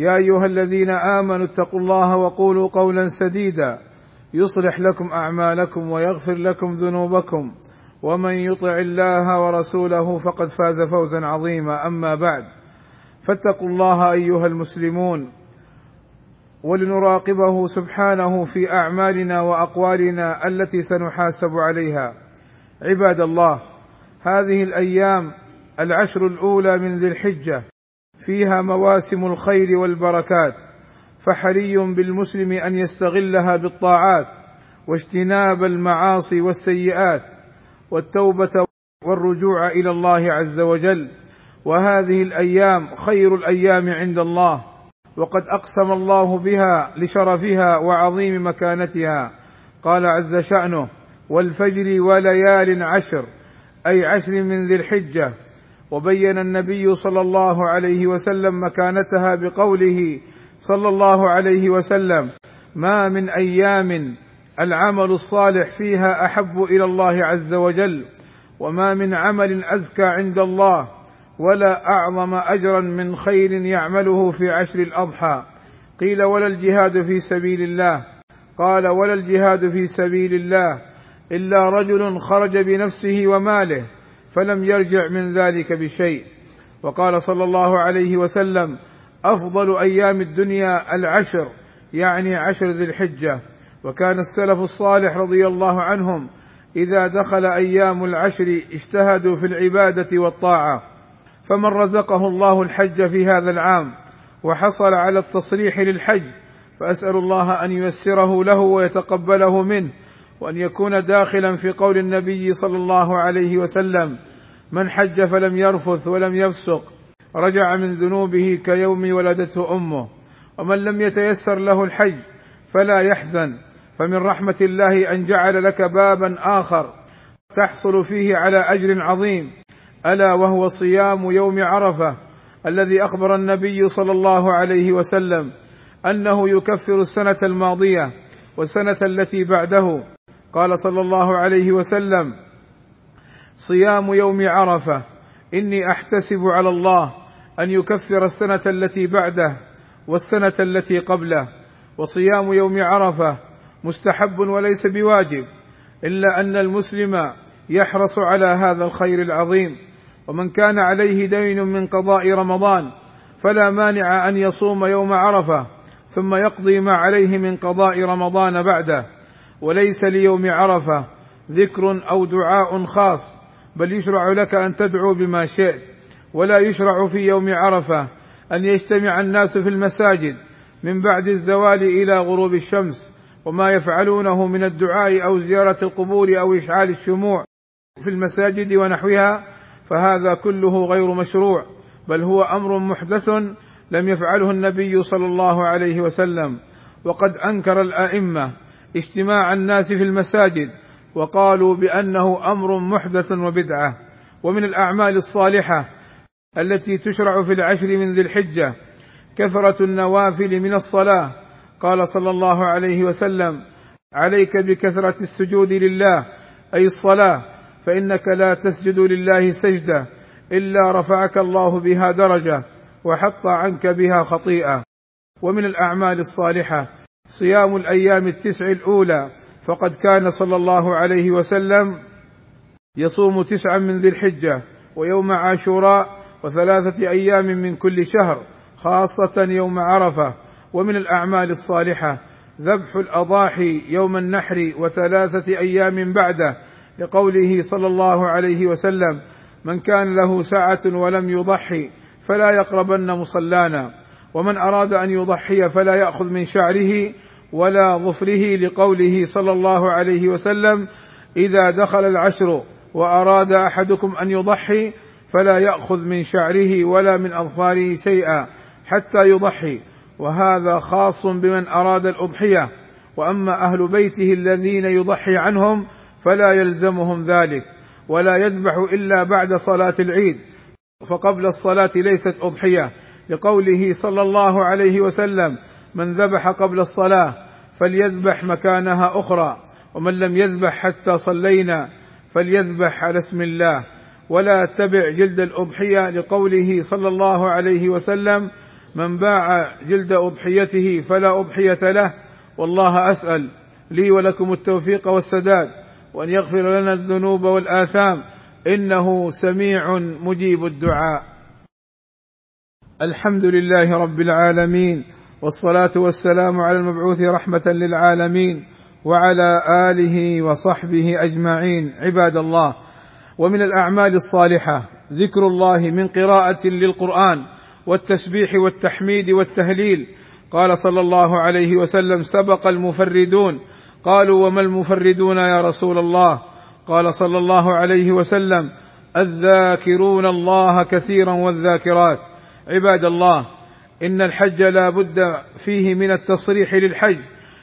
يا أيها الذين آمنوا اتقوا الله وقولوا قولا سديدا. يصلح لكم أعمالكم ويغفر لكم ذنوبكم. ومن يطع الله ورسوله فقد فاز فوزا عظيما. أما بعد فاتقوا الله أيها المسلمون. ولنراقبه سبحانه في أعمالنا وأقوالنا التي سنحاسب عليها. عباد الله هذه الأيام العشر الأولى من ذي الحجة. فيها مواسم الخير والبركات فحري بالمسلم أن يستغلها بالطاعات واجتناب المعاصي والسيئات والتوبة والرجوع إلى الله عز وجل. وهذه الأيام خير الأيام عند الله وقد أقسم الله بها لشرفها وعظيم مكانتها. قال عز شأنه والفجر وليال عشر أي عشر من ذي الحجة. وبين النبي صلى الله عليه وسلم مكانتها بقوله صلى الله عليه وسلم ما من أيام العمل الصالح فيها أحب إلى الله عز وجل وما من عمل أزكى عند الله ولا أعظم أجرا من خير يعمله في عشر الأضحى. قيل ولا الجهاد في سبيل الله. قال ولا الجهاد في سبيل الله إلا رجل خرج بنفسه وماله. فلم يرجع من ذلك بشيء. وقال صلى الله عليه وسلم أفضل أيام الدنيا العشر يعني عشر ذي الحجة. وكان السلف الصالح رضي الله عنهم إذا دخل أيام العشر اجتهدوا في العبادة والطاعة. فمن رزقه الله الحج في هذا العام وحصل على التصريح للحج فأسأل الله أن ييسره له ويتقبله منه وأن يكون داخلا في قول النبي صلى الله عليه وسلم من حج فلم يرفث ولم يفسق رجع من ذنوبه كيوم ولدته أمه ومن لم يتيسر له الحج فلا يحزن فمن رحمة الله أن جعل لك بابا آخر تحصل فيه على أجر عظيم ألا وهو صيام يوم عرفة الذي أخبر النبي صلى الله عليه وسلم أنه يكفر السنة الماضية والسنة التي بعده. قال صلى الله عليه وسلم صيام يوم عرفة إني أحتسب على الله أن يكفر السنة التي بعده والسنة التي قبله وصيام يوم عرفة مستحب وليس بواجب إلا أن المسلم يحرص على هذا الخير العظيم ومن كان عليه دين من قضاء رمضان فلا مانع أن يصوم يوم عرفة ثم يقضي ما عليه من قضاء رمضان بعده. وليس ليوم عرفة ذكر أو دعاء خاص بل يشرع لك أن تدعو بما شئت ولا يشرع في يوم عرفة أن يجتمع الناس في المساجد من بعد الزوال إلى غروب الشمس وما يفعلونه من الدعاء أو زيارة القبور أو إشعال الشموع في المساجد ونحوها فهذا كله غير مشروع بل هو أمر محدث لم يفعله النبي صلى الله عليه وسلم وقد أنكر الأئمة اجتماع الناس في المساجد وقالوا بأنه أمر محدث وبدعة ومن الأعمال الصالحة التي تشرع في العشر من ذي الحجة كثرة النوافل من الصلاة. قال صلى الله عليه وسلم عليك بكثرة السجود لله أي الصلاة فإنك لا تسجد لله سجدة إلا رفعك الله بها درجة وحط عنك بها خطيئة. ومن الأعمال الصالحة صيام الأيام التسع الأولى. فقد كان صلى الله عليه وسلم يصوم تسعا من ذي الحجة ويوم عاشوراء وثلاثة أيام من كل شهر خاصة يوم عرفة. ومن الأعمال الصالحة ذبح الأضاحي يوم النحر وثلاثة أيام بعده لقوله صلى الله عليه وسلم من كان له سعه ولم يضحي فلا يقربن مصلانا. ومن أراد أن يضحي فلا يأخذ من شعره ولا ظفره لقوله صلى الله عليه وسلم إذا دخل العشر وأراد أحدكم أن يضحي فلا يأخذ من شعره ولا من أظفاره شيئا حتى يضحي. وهذا خاص بمن أراد الأضحية. وأما أهل بيته الذين يضحي عنهم فلا يلزمهم ذلك ولا يذبح إلا بعد صلاة العيد. فقبل الصلاة ليست أضحية. لقوله صلى الله عليه وسلم من ذبح قبل الصلاة فليذبح مكانها أخرى ومن لم يذبح حتى صلينا فليذبح على اسم الله. ولا تبع جلد الأضحية لقوله صلى الله عليه وسلم من باع جلد أضحيته فلا أضحية له والله أسأل لي ولكم التوفيق والسداد وأن يغفر لنا الذنوب والآثام إنه سميع مجيب الدعاء. الحمد لله رب العالمين والصلاة والسلام على المبعوث رحمة للعالمين وعلى آله وصحبه أجمعين عباد الله. ومن الأعمال الصالحة ذكر الله من قراءة للقرآن والتسبيح والتحميد والتهليل. قال صلى الله عليه وسلم سبق المفردون. قالوا وما المفردون يا رسول الله؟ قال صلى الله عليه وسلم الذاكرون الله كثيرا والذاكرات. عباد الله إن الحج لا بد فيه من التصريح للحج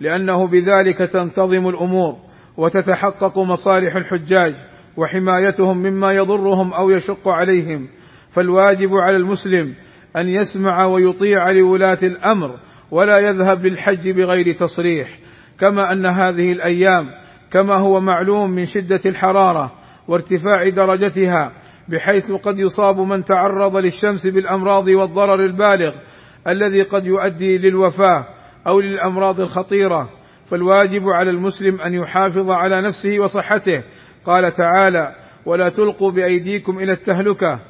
لأنه بذلك تنتظم الأمور وتتحقق مصالح الحجاج وحمايتهم مما يضرهم أو يشق عليهم. فالواجب على المسلم أن يسمع ويطيع لولاة الأمر ولا يذهب للحج بغير تصريح. كما أن هذه الأيام كما هو معلوم من شدة الحرارة وارتفاع درجتها بحيث قد يصاب من تعرض للشمس بالأمراض والضرر البالغ الذي قد يؤدي للوفاة أو للأمراض الخطيرة. فالواجب على المسلم أن يحافظ على نفسه وصحته. قال تعالى ولا تلقوا بأيديكم إلى التهلكة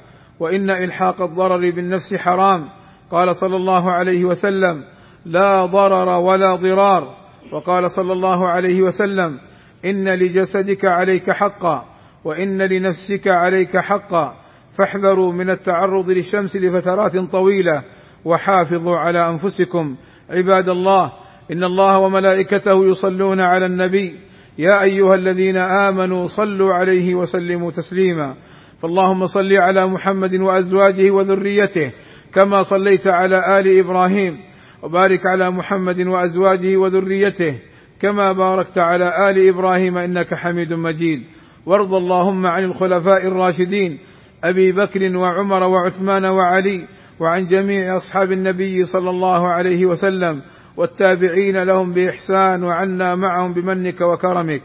وإن إلحاق الضرر بالنفس حرام. قال صلى الله عليه وسلم لا ضرر ولا ضرار. وقال صلى الله عليه وسلم إن لجسدك عليك حقا. وإن لنفسك عليك حقا. فاحذروا من التعرض للشمس لفترات طويلة. وحافظوا على أنفسكم. عباد الله إن الله وملائكته يصلون على النبي. يا أيها الذين آمنوا صلوا عليه وسلموا تسليما. فاللهم صل على محمد وأزواجه وذريته كما صليت على آل إبراهيم. وبارك على محمد وأزواجه وذريته كما باركت على آل إبراهيم إنك حميد مجيد. وارض اللهم عن الخلفاء الراشدين أبي بكر وعمر وعثمان وعلي وعن جميع أصحاب النبي صلى الله عليه وسلم والتابعين لهم بإحسان وعنا معهم بمنك وكرمك.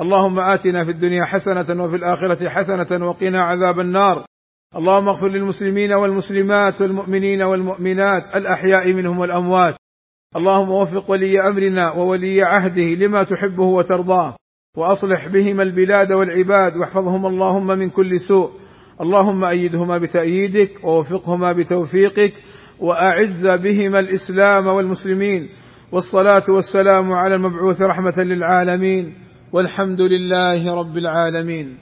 اللهم آتنا في الدنيا حسنة وفي الآخرة حسنة وقنا عذاب النار. اللهم اغفر للمسلمين والمسلمات والمؤمنين والمؤمنات الأحياء منهم والأموات. اللهم وفق ولي أمرنا وولي عهده لما تحبه وترضاه. وأصلح بهما البلاد والعباد واحفظهما اللهم من كل سوء. اللهم أيدهما بتأييدك ووفقهما بتوفيقك وأعز بهما الإسلام والمسلمين. والصلاة والسلام على المبعوث رحمة للعالمين. والحمد لله رب العالمين.